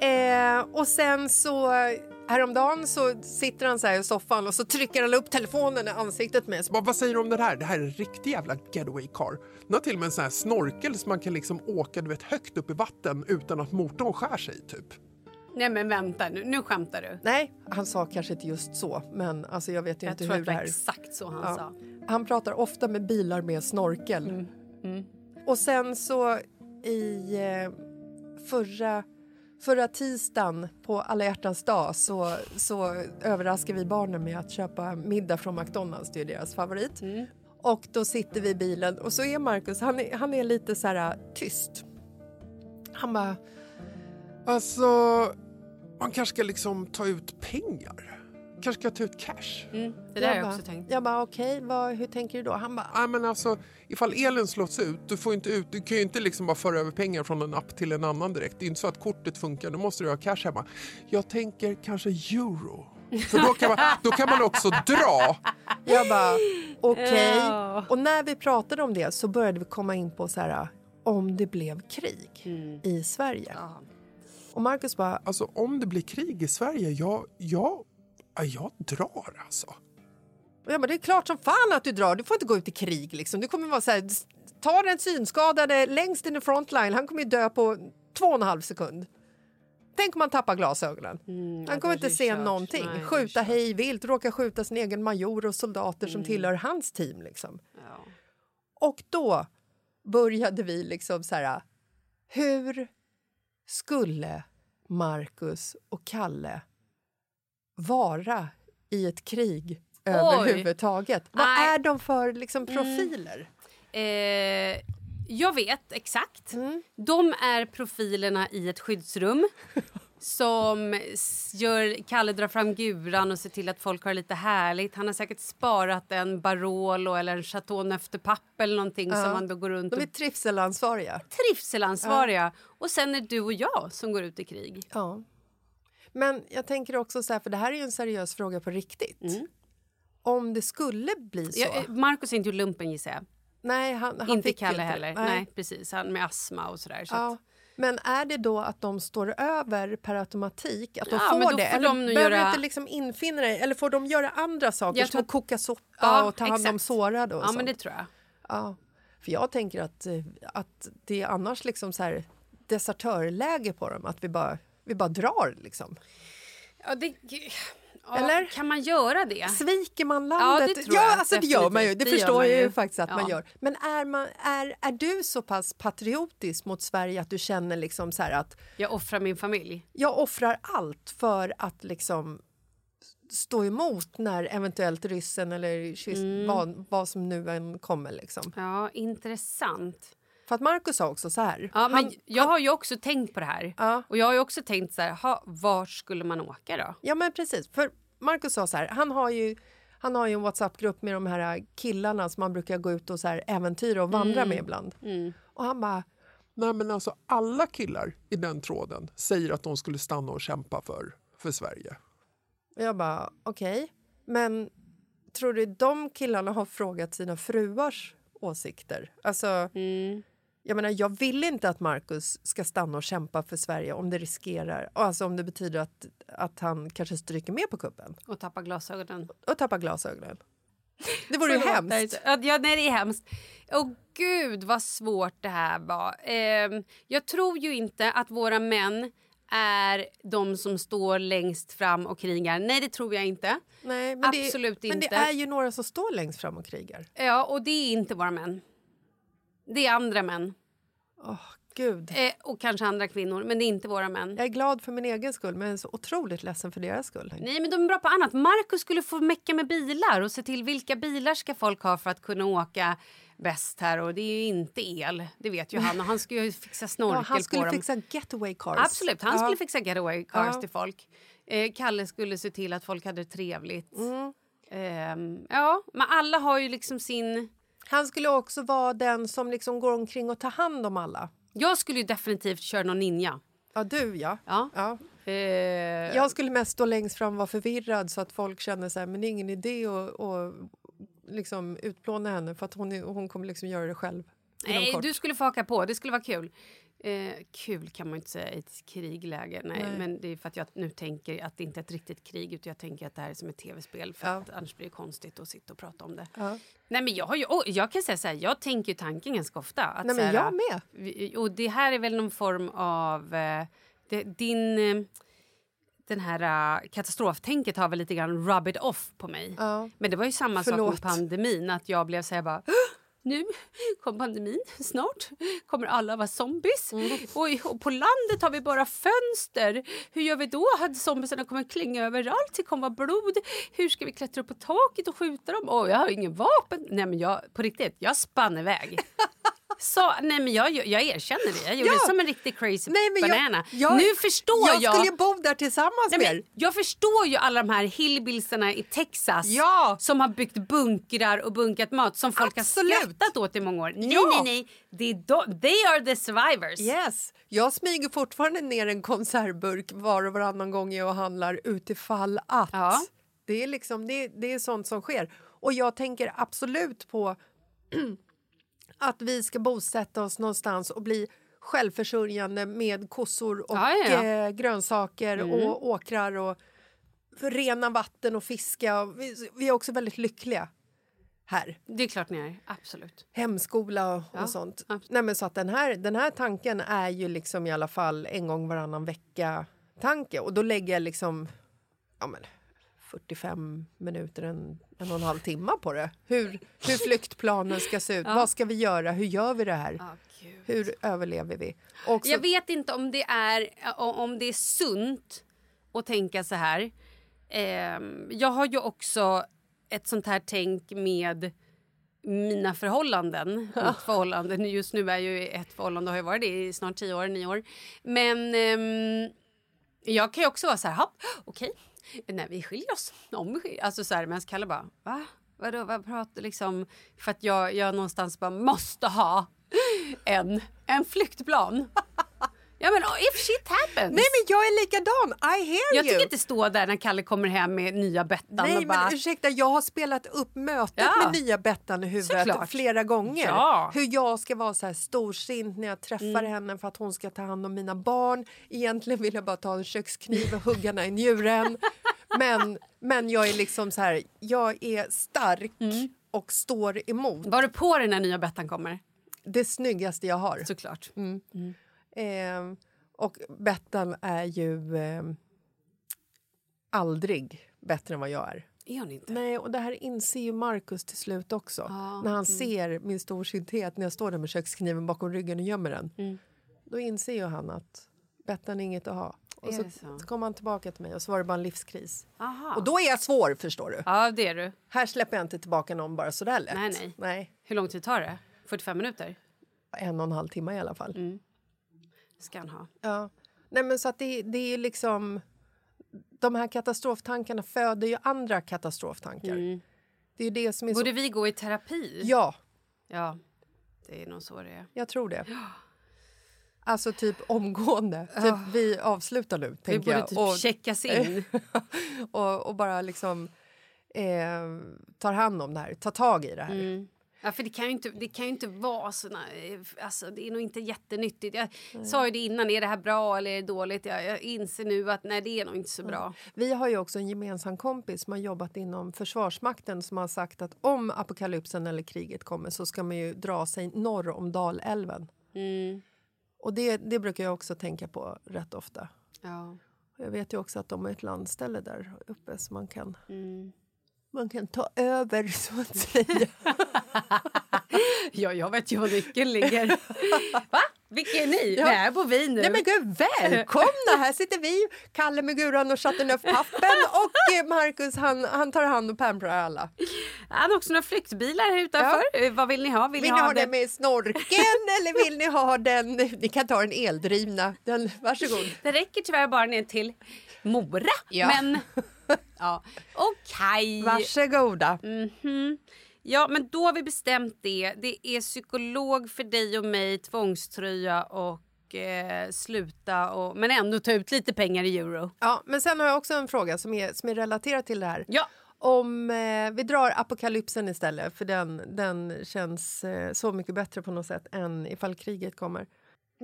Speaker 4: Eh, och sen så häromdagen så sitter han så här i soffan och så trycker han upp telefonen i ansiktet med.
Speaker 7: Vad, vad säger du om det här? Det här är en riktig jävla getaway car. Den har till och med en sån här snorkel så man kan liksom åka du vet, högt upp i vatten utan att motorn skär sig typ.
Speaker 3: Nej men vänta nu. Nu skämtar du.
Speaker 4: Nej, han sa kanske inte just så, men alltså jag vet ju
Speaker 3: Jag
Speaker 4: inte
Speaker 3: tror
Speaker 4: hur
Speaker 3: att
Speaker 4: det
Speaker 3: det var exakt så han
Speaker 4: Ja.
Speaker 3: sa.
Speaker 4: Han pratar ofta med bilar med snorkel.
Speaker 3: Mm,
Speaker 4: Och sen så i eh, förra, förra tisdagen på alla hjärtans dag så, så överraskar vi barnen med att köpa middag från McDonalds, det är deras favorit.
Speaker 3: Mm.
Speaker 4: Och då sitter vi i bilen och så är Marcus, han är, han är lite så här tyst. Han bara,
Speaker 7: Alltså, man kanske ska liksom ta ut pengar. Kanske ska ta ut cash.
Speaker 3: Mm, det där har jag
Speaker 4: bara,
Speaker 3: också tänkt.
Speaker 4: Jag bara okej, vad- hur tänker du då? Han bara,
Speaker 7: Nej, men alltså, ifall elen slås ut, du, får inte ut, du kan ju inte liksom bara föra över pengar från en app till en annan direkt. Det är inte så att kortet funkar, då måste du ha cash hemma. Jag tänker kanske euro. För då kan man, då kan man också dra.
Speaker 4: Jag bara, okej.
Speaker 3: Ja.
Speaker 4: Och när vi pratade om det så började vi komma in på så här, om det blev krig i Sverige. Och Marcus bara,
Speaker 7: Alltså om det blir krig i Sverige, jag, jag, ja, jag drar alltså.
Speaker 4: ja, men det är klart som fan att du drar. Du får inte gå ut i krig. Liksom. Du kommer vara så här, ta den synskadade längst in i frontline. Han kommer ju dö på två och en halv sekund. Tänk om man tappar glasögonen.
Speaker 3: Mm,
Speaker 4: Han kommer inte se någonting. Skjuta hej vilt, råka skjuta sin egen major och soldater som tillhör hans team. Liksom.
Speaker 3: Ja.
Speaker 4: Och då började vi liksom så här... Hur skulle Marcus och Kalle vara i ett krig överhuvudtaget? Vad
Speaker 3: Nej.
Speaker 4: är de för liksom, profiler?
Speaker 3: Eh, jag vet exakt.
Speaker 4: Mm.
Speaker 3: De är profilerna i ett skyddsrum som gör Kalle drar fram guran och ser till att folk har det lite härligt. Han har säkert sparat en Barolo eller en Chateau Neuf de Pape eller någonting som han då går runt
Speaker 4: De
Speaker 3: och
Speaker 4: är trivselansvariga.
Speaker 3: trivselansvariga. Och sen är det du och jag som går ut i krig.
Speaker 4: Ja. Men jag tänker också så här, för det här är ju en seriös fråga på riktigt. Om det skulle bli så.
Speaker 3: Jag, eh, Marcus är inte lumpen gissar jag.
Speaker 4: nej, han, han
Speaker 3: inte Kalle
Speaker 4: det.
Speaker 3: heller. Nej. precis. Han med astma och sådär. Så
Speaker 4: Ja.
Speaker 3: att,
Speaker 4: Men är det då att de står över per automatik? Att de
Speaker 3: Ja,
Speaker 4: får det?
Speaker 3: får
Speaker 4: eller
Speaker 3: de
Speaker 4: behöver
Speaker 3: göra-
Speaker 4: inte liksom infinna dig? Eller får de göra andra saker
Speaker 3: Jag
Speaker 4: som
Speaker 3: tror
Speaker 4: att koka soppa
Speaker 3: Ja,
Speaker 4: och ta hand om sårade? Och
Speaker 3: ja,
Speaker 4: sånt?
Speaker 3: men det tror jag.
Speaker 4: ja. För jag tänker att, eh, att det är annars liksom så här desertörläge på dem. Att vi bara, vi bara drar liksom.
Speaker 3: Ja, det ja,
Speaker 4: Eller?
Speaker 3: Kan man göra det?
Speaker 4: Sviker man
Speaker 3: Ja,
Speaker 4: landet?
Speaker 3: det tror jag
Speaker 4: alltså det gör man ju. Det.
Speaker 3: Det
Speaker 4: förstår jag ju faktiskt att
Speaker 3: Ja.
Speaker 4: man gör. Men är, man, är, är du så pass patriotisk mot Sverige att du känner liksom så att
Speaker 3: Jag offrar min familj.
Speaker 4: jag offrar allt för att liksom stå emot när eventuellt ryssen eller kyss,
Speaker 3: Mm.
Speaker 4: vad, vad som nu än kommer. Liksom.
Speaker 3: Ja, intressant.
Speaker 4: För att Marcus sa också så här.
Speaker 3: Ja, men
Speaker 4: han,
Speaker 3: jag har ju också tänkt på det här.
Speaker 4: Ja.
Speaker 3: Och jag har ju också tänkt så här, ha, vart skulle man åka då?
Speaker 4: ja men precis. För Marcus sa så här. Han har ju, han har ju en Whatsapp-grupp med de här killarna som man brukar gå ut och så här äventyra och vandra
Speaker 3: Mm.
Speaker 4: med ibland. Och han bara,
Speaker 7: Nej, men alltså, alla killar i den tråden säger att de skulle stanna och kämpa för, för Sverige.
Speaker 4: Och jag bara, okej. Men tror du de killarna har frågat sina fruars åsikter? Alltså, jag menar, jag vill inte att Marcus ska stanna och kämpa för Sverige om det riskerar, alltså om det betyder att, att han kanske stryker med på kuppen
Speaker 3: Och tappa glasögonen.
Speaker 4: och tappar glasögonen. Det vore ju hemskt.
Speaker 3: Ja, nej, det är hemskt. Åh gud vad svårt det här var. Ehm, jag tror ju inte att våra män är de som står längst fram och krigar. Nej, det tror jag inte.
Speaker 4: Nej, men
Speaker 3: Absolut
Speaker 4: det, Men
Speaker 3: inte.
Speaker 4: det är ju några som står längst fram och krigar.
Speaker 3: Ja, och det är inte våra män. Det är andra män.
Speaker 4: Åh, gud.
Speaker 3: Eh, och kanske andra kvinnor, men det är inte våra män.
Speaker 4: Jag är glad för min egen skull, men så otroligt ledsen för deras skull.
Speaker 3: Nej, men de är bra på annat. Marcus skulle få mecka med bilar och se till vilka bilar ska folk ha för att kunna åka bäst här. Och det är ju inte el, det vet ju han. Och han ska ju fixa snorkel
Speaker 4: Ja, han
Speaker 3: på
Speaker 4: skulle
Speaker 3: dem.
Speaker 4: fixa getaway cars.
Speaker 3: Absolut, han
Speaker 4: Ja.
Speaker 3: skulle fixa getaway cars
Speaker 4: Ja.
Speaker 3: till folk. Eh, Kalle skulle se till att folk hade det trevligt.
Speaker 4: Mm.
Speaker 3: Ehm, ja, men alla har ju liksom sin...
Speaker 4: Han skulle också vara den som liksom går omkring och tar hand om alla.
Speaker 3: Jag skulle ju definitivt köra någon ninja.
Speaker 4: Ja, du ja.
Speaker 3: Ja.
Speaker 4: ja.
Speaker 3: Eh,
Speaker 4: Jag skulle mest stå längst fram och vara förvirrad så att folk känner så här, men det är ingen idé att, att liksom utplåna henne för att hon, hon kommer liksom göra det själv.
Speaker 3: Nej,
Speaker 4: kort.
Speaker 3: du skulle få haka på. Det skulle vara kul. Eh, kul kan man inte säga i ett krigläge. Nej,
Speaker 4: Nej.
Speaker 3: Men det är för att jag nu tänker att det inte är ett riktigt krig utan jag tänker att det här är som ett tv-spel för
Speaker 4: Ja.
Speaker 3: att annars blir det konstigt att sitta och prata om det.
Speaker 4: Ja.
Speaker 3: Nej, men jag, har ju, jag kan säga så här, jag tänker ju tanken ganska ofta. Att
Speaker 4: Nej, men
Speaker 3: här,
Speaker 4: jag med.
Speaker 3: Och det här är väl någon form av... Eh, det, din... Eh, den här uh, katastroftänket har väl lite grann rub it off på mig.
Speaker 4: Ja.
Speaker 3: Men det var ju samma sak
Speaker 4: Förlåt.
Speaker 3: med pandemin. Att jag blev så här bara... "Åh, Nu kommer pandemin snart. Kommer alla vara zombies.
Speaker 4: Mm.
Speaker 3: Oj, och på landet har vi bara fönster. Hur gör vi då? Hade zombiesarna kommer klänga överallt. Det kommer vara blod. Hur ska vi klättra upp på taket och skjuta dem? Åh, jag har ingen vapen. Nej, men jag, på riktigt, jag spann iväg. Så, nej men jag, jag erkänner det. Jag gjorde
Speaker 4: Ja.
Speaker 3: som en riktig crazy
Speaker 4: Nej, men jag-
Speaker 3: banana.
Speaker 4: jag-
Speaker 3: nu förstår jag.
Speaker 4: Jag skulle ju bo där tillsammans
Speaker 3: Nej,
Speaker 4: med er.
Speaker 3: jag förstår ju alla de här hillbilsarna i Texas
Speaker 4: Ja.
Speaker 3: som har byggt bunkrar och bunkat mat som folk
Speaker 4: Absolut.
Speaker 3: har skrattat åt i många år. Nej,
Speaker 4: Ja.
Speaker 3: nej, nej. Det är they are the survivors.
Speaker 4: Yes. Jag smyger fortfarande ner en konservburk var och varannan gång jag handlar utifall att.
Speaker 3: Ja.
Speaker 4: Det, är liksom, det, det är sånt som sker. Och jag tänker absolut på att vi ska bosätta oss någonstans och bli självförsörjande med kossor och
Speaker 3: Ja, ja.
Speaker 4: Eh, grönsaker och åkrar och rena vatten och fiska. Vi, vi är också väldigt lyckliga här.
Speaker 3: Det är klart ni är. Absolut.
Speaker 4: Hemskola och,
Speaker 3: Ja,
Speaker 4: och sånt.
Speaker 3: absolut.
Speaker 4: Nej, men så att den, här, den här tanken är ju liksom i alla fall en gång varannan vecka tanke och då lägger jag liksom ja, men 45 minuter, en, en och en halv timme på det. Hur, hur flyktplanen ska se ut, vad ska vi göra, hur gör vi det här? Hur överlever vi? Och så,
Speaker 3: Jag vet inte om det är, om det är sunt att tänka så här. Ehm, jag har ju också ett sånt här tänk med mina förhållanden. Mitt förhållande. Just nu är jag ju i ett förhållande har ju varit det i snart tio år, nio år. Men ehm, jag kan ju också vara så här, "Hopp, okej, nej vi skiljer oss. Om vi skiljer, alltså så här, men Kalle bara, va? Vadå, vad pratar liksom? För att jag, jag någonstans bara måste ha en, en flyktplan ja men oh, if shit happens.
Speaker 4: Nej men jag är likadan, I hear
Speaker 3: jag
Speaker 4: you!
Speaker 3: tycker inte stå där när Kalle kommer hem med nya Bettan
Speaker 4: Nej
Speaker 3: och
Speaker 4: men
Speaker 3: bara...
Speaker 4: ursäkta, jag har spelat upp mötet
Speaker 3: Ja.
Speaker 4: med nya Bettan i huvudet
Speaker 3: Såklart.
Speaker 4: flera gånger.
Speaker 3: Ja.
Speaker 4: Hur jag ska vara så här storsint när jag träffar
Speaker 3: Mm.
Speaker 4: henne för att hon ska ta hand om mina barn. Egentligen vill jag bara ta en kökskniv och hugga henne i njuren. Men, men jag är liksom så här, jag är stark
Speaker 3: Mm.
Speaker 4: och står emot.
Speaker 3: Var du på dig när nya Bettan kommer?
Speaker 4: Det snyggaste jag har.
Speaker 3: Såklart.
Speaker 4: Eh, och Bettan är ju eh, aldrig bättre än vad jag är.
Speaker 3: Är hon inte?
Speaker 4: Nej, och det här inser ju Markus till slut också.
Speaker 3: Ja,
Speaker 4: När han ser min storsinthet när jag står där med kökskniven bakom ryggen och gömmer den.
Speaker 3: Mm.
Speaker 4: Då inser ju han att Bettan är inget att ha. Och så,
Speaker 3: så?
Speaker 4: så kom han tillbaka till mig och så var det bara en livskris.
Speaker 3: Aha.
Speaker 4: Och då är jag svår förstår du.
Speaker 3: Ja, det är du.
Speaker 4: Här släpper jag inte tillbaka någon bara sådär lätt.
Speaker 3: Nej, nej.
Speaker 4: nej.
Speaker 3: Hur lång tid tar det? 45 minuter?
Speaker 4: En och en halv timme i alla fall.
Speaker 3: Mm. Ska han ha.
Speaker 4: Ja. Nej, men så att det, det är liksom... De här katastroftankarna föder ju andra katastroftankar. Det är det som är
Speaker 3: Mm. Borde
Speaker 4: så...
Speaker 3: vi gå i terapi?
Speaker 4: Ja,
Speaker 3: Ja, det är nog så det är.
Speaker 4: jag tror det. Alltså typ omgående. Typ, vi avslutar nu,
Speaker 3: Vi borde
Speaker 4: jag.
Speaker 3: typ
Speaker 4: och,
Speaker 3: checkas in.
Speaker 4: och, och bara liksom eh, tar hand om det här, tar tag i det här.
Speaker 3: Mm. Ja, för det kan ju inte, det kan inte vara såna... Alltså, det är nog inte jättenyttigt. Jag sa ju det innan, är det här bra eller är det dåligt? Jag, jag inser nu att nej, det är nog inte så bra.
Speaker 4: Vi har ju också en gemensam kompis som har jobbat inom Försvarsmakten som har sagt att om apokalypsen eller kriget kommer så ska man ju dra sig norr om Dalälven.
Speaker 3: Mm.
Speaker 4: Och det, det brukar jag också tänka på rätt ofta.
Speaker 3: Ja.
Speaker 4: Jag vet ju också att de har ett landställe där uppe så man kan,
Speaker 3: Mm.
Speaker 4: man kan ta över så att säga.
Speaker 3: ja, jag vet ju var nyckeln ligger. Va? Vilka är ni?
Speaker 4: Ja.
Speaker 3: Nej, här bor vi nu.
Speaker 4: Nej men gud, välkomna! Här sitter vi, Kalle med Guran och Chateauneuf-pappen och eh, Marcus han, han tar hand och pamprar alla.
Speaker 3: Han har också några flyktbilar här utanför. Eh, Vad vill ni ha? Vill,
Speaker 4: Vill
Speaker 3: ni ha,
Speaker 4: den med snorkeln eller vill ni ha den... Ni kan ta den eldrivna. Den, varsågod.
Speaker 3: Det räcker tyvärr bara ner till Mora.
Speaker 4: Ja.
Speaker 3: Men ja, okej.
Speaker 4: Varsågoda.
Speaker 3: Mhm. Ja, men då har vi bestämt det. Det är psykolog för dig och mig, tvångströja och eh, sluta och, men ändå ta ut lite pengar i euro.
Speaker 4: Ja, men sen har jag också en fråga som är, som är relaterad till det här.
Speaker 3: Ja.
Speaker 4: Om eh, vi drar apokalypsen istället, för den, den känns eh, så mycket bättre på något sätt än ifall kriget kommer.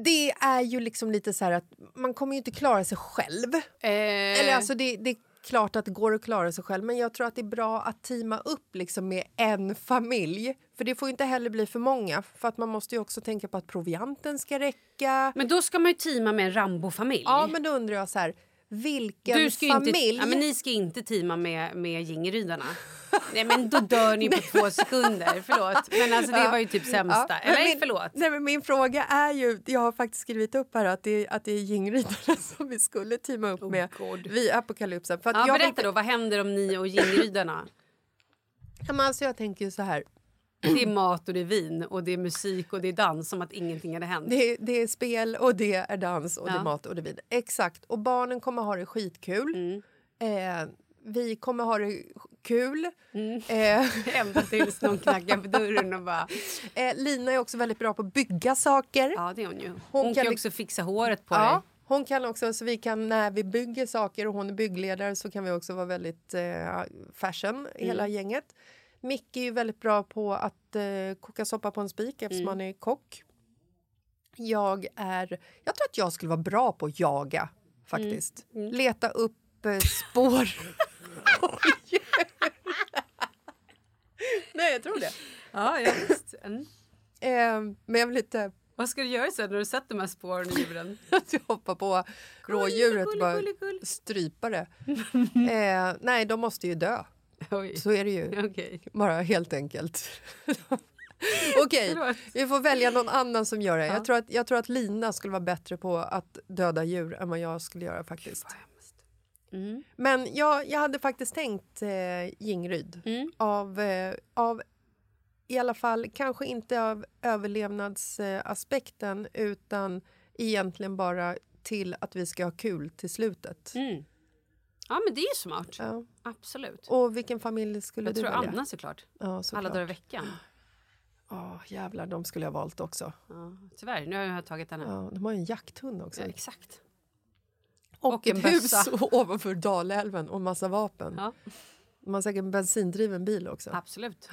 Speaker 4: Det är ju liksom lite så här att man kommer ju inte klara sig själv.
Speaker 3: Eh,
Speaker 4: Eller alltså det, det klart att det går att klara sig själv men jag tror att det är bra att teama upp liksom med en familj. För det får inte heller bli för många för att man måste ju också tänka på att provianten ska räcka.
Speaker 3: Men då ska man ju teama med en Rambo-familj.
Speaker 4: Ja men då undrar jag så här, vilken familj...
Speaker 3: inte, ja, men ni ska inte teama med, med Gingerydarna. Nej men då dör ni på två sekunder. Förlåt. Men alltså det var ju typ sämsta.
Speaker 4: Ja,
Speaker 3: Eller
Speaker 4: min,
Speaker 3: förlåt.
Speaker 4: Nej, men min fråga är ju, jag har faktiskt skrivit upp här att det, att det är Gingridarna som vi skulle teama upp med
Speaker 3: God.
Speaker 4: vid apokalypsen. För att
Speaker 3: Ja,
Speaker 4: jag
Speaker 3: berätta
Speaker 4: vill-
Speaker 3: då, vad händer om ni och Gingerydarna?
Speaker 4: Ja, men alltså jag tänker så här.
Speaker 3: Det är mat och det är vin och det är musik och det är dans som att ingenting hade hänt.
Speaker 4: Det, det är spel och det är dans och det
Speaker 3: Ja.
Speaker 4: är mat och det är vin. Exakt. Och barnen kommer ha det skitkul.
Speaker 3: Mm.
Speaker 4: Eh, vi kommer ha det kul.
Speaker 3: Mm.
Speaker 4: Eh,
Speaker 3: Ända tills någon knackar på dörren och bara...
Speaker 4: eh, Lina är också väldigt bra på att bygga saker.
Speaker 3: Ja, det är hon ju. Hon,
Speaker 4: Hon
Speaker 3: kan
Speaker 4: kan
Speaker 3: också fixa håret på
Speaker 4: Ja,
Speaker 3: dig.
Speaker 4: hon kan också, så vi kan när vi bygger saker och hon är byggledare så kan vi också vara väldigt eh, fashion, hela
Speaker 3: Mm.
Speaker 4: gänget. Micke är ju väldigt bra på att eh, koka soppa på en spik eftersom
Speaker 3: Mm.
Speaker 4: han är kock. Jag är, jag tror att jag skulle vara bra på att jaga faktiskt.
Speaker 3: Mm.
Speaker 4: Leta upp eh, spår. Nej, jag tror det.
Speaker 3: Ja, ja visst. Mm.
Speaker 4: Eh, men jag vill inte
Speaker 3: Vad ska du göra sen när du sett de här spåren i djuren?
Speaker 4: att jag hoppar på rådjuret och bara strypa det. Eh, nej, de måste ju dö.
Speaker 3: Oj.
Speaker 4: Så är det ju.
Speaker 3: Okej.
Speaker 4: Bara helt enkelt. Okej,
Speaker 3: Förlåt.
Speaker 4: vi får välja någon annan som gör det. Jag, tror att, jag tror att Lina skulle vara bättre på att döda djur än vad jag skulle göra faktiskt.
Speaker 3: Mm.
Speaker 4: Men jag, jag hade faktiskt tänkt eh, Jingryd.
Speaker 3: Mm.
Speaker 4: Av, eh, av i alla fall, kanske inte av överlevnadsaspekten utan egentligen bara till att vi ska ha kul till slutet.
Speaker 3: Mm. Ja, men det är ju smart.
Speaker 4: Ja.
Speaker 3: Absolut.
Speaker 4: Och vilken familj skulle
Speaker 3: Jag
Speaker 4: du
Speaker 3: tror
Speaker 4: välja?
Speaker 3: Anna såklart.
Speaker 4: Ja, såklart.
Speaker 3: Alla dagar i veckan.
Speaker 4: Åh, jävlar, de skulle jag valt också.
Speaker 3: Ja, tyvärr, nu har jag tagit henne.
Speaker 4: Ja, de har ju en jakthund också.
Speaker 3: Ja, exakt.
Speaker 4: och,
Speaker 3: och en
Speaker 4: ett hus ovanför Dalälven och massa vapen.
Speaker 3: Ja,
Speaker 4: De har säkert en bensindriven bil också.
Speaker 3: absolut.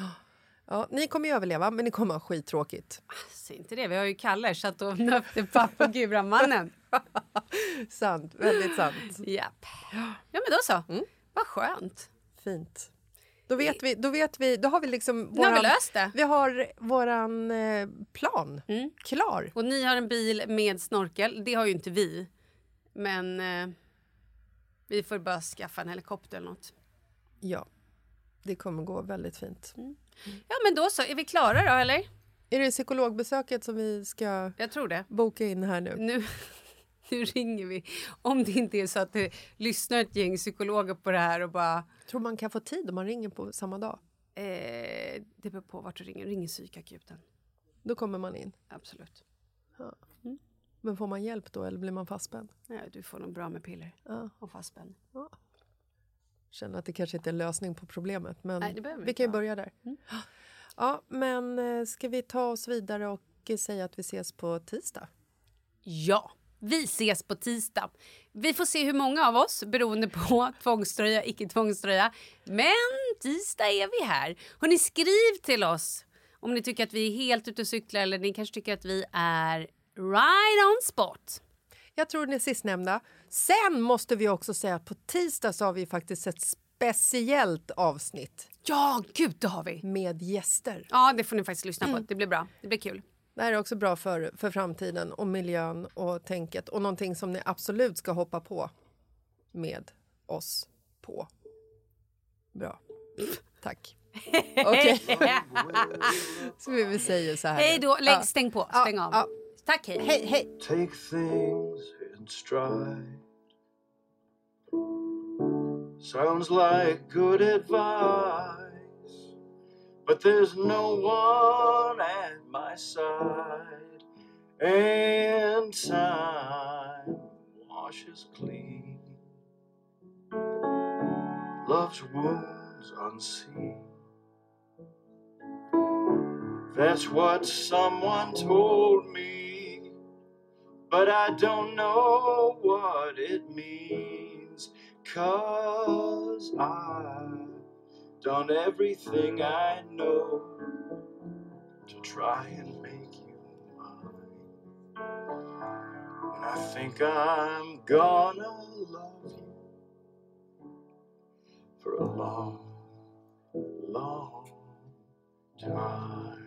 Speaker 4: Ja, ni kommer ju överleva, men ni kommer ha skittråkigt.
Speaker 3: Säg inte det. Vi har ju Kalle, Chateau Nöftepapp och Guramannen.
Speaker 4: Sant, väldigt sant.
Speaker 3: Japp. Ja, men då så.
Speaker 4: Mm.
Speaker 3: Vad skönt.
Speaker 4: Fint. Då vet vi, då vet vi, då har vi liksom
Speaker 3: Nu har vi
Speaker 4: våran,
Speaker 3: löst det.
Speaker 4: vi har våran eh, plan
Speaker 3: Mm.
Speaker 4: klar.
Speaker 3: Och ni har en bil med snorkel. Det har ju inte vi. Men eh, vi får bara skaffa en helikopter eller något.
Speaker 4: Ja, det kommer gå väldigt fint.
Speaker 3: Ja, men då så. Är vi klara då, eller?
Speaker 4: Är det psykologbesöket som vi ska
Speaker 3: Jag tror det.
Speaker 4: boka in här nu?
Speaker 3: Nu, nu ringer vi. Om det inte är så att det lyssnar ett gäng psykologer på det här och bara...
Speaker 4: Tror man kan få tid om man ringer på samma dag?
Speaker 3: Eh, det beror på vart du ringer. Ring psykakuten.
Speaker 4: Då kommer man in.
Speaker 3: Absolut.
Speaker 4: Men får man hjälp då eller blir man fastspänd?
Speaker 3: Nej, du får nog bra med piller
Speaker 4: Ja.
Speaker 3: och fastspänn.
Speaker 4: Känner att det kanske inte är en lösning på problemet, men
Speaker 3: Nej,
Speaker 4: vi
Speaker 3: inte
Speaker 4: kan ju börja där. Ja, men eh, ska vi ta oss vidare och eh, säga att vi ses på tisdag?
Speaker 3: Ja, vi ses på tisdag. Vi får se hur många av oss, beroende på tvångströja, icke tvångströja. Men tisdag är vi här. Hörrni, skriv till oss om ni tycker att vi är helt ute och cyklar eller ni kanske tycker att vi är right on spot.
Speaker 4: Jag tror det sistnämnda. Sen måste vi också säga att på tisdag så har vi faktiskt ett speciellt avsnitt
Speaker 3: Ja, gud, det har vi.
Speaker 4: med gäster.
Speaker 3: Ja, det får ni faktiskt lyssna på. Det blir bra. Det blir kul.
Speaker 4: Det här är också bra för, för framtiden och miljön och tänket och någonting som ni absolut ska hoppa på med oss på. Bra. Tack. Okej. så vi säger så här.
Speaker 3: Hej då. Lägg. Stäng på. Stäng av. Tack, hej.
Speaker 4: Hej, hej.
Speaker 8: Stride. Sounds like good advice, but there's no one at my side, and time washes clean love's wounds unseen. That's what someone told me, but I don't know what it means. Cause I've done everything I know to try and make you mine. And I think I'm gonna love you for a long, long time.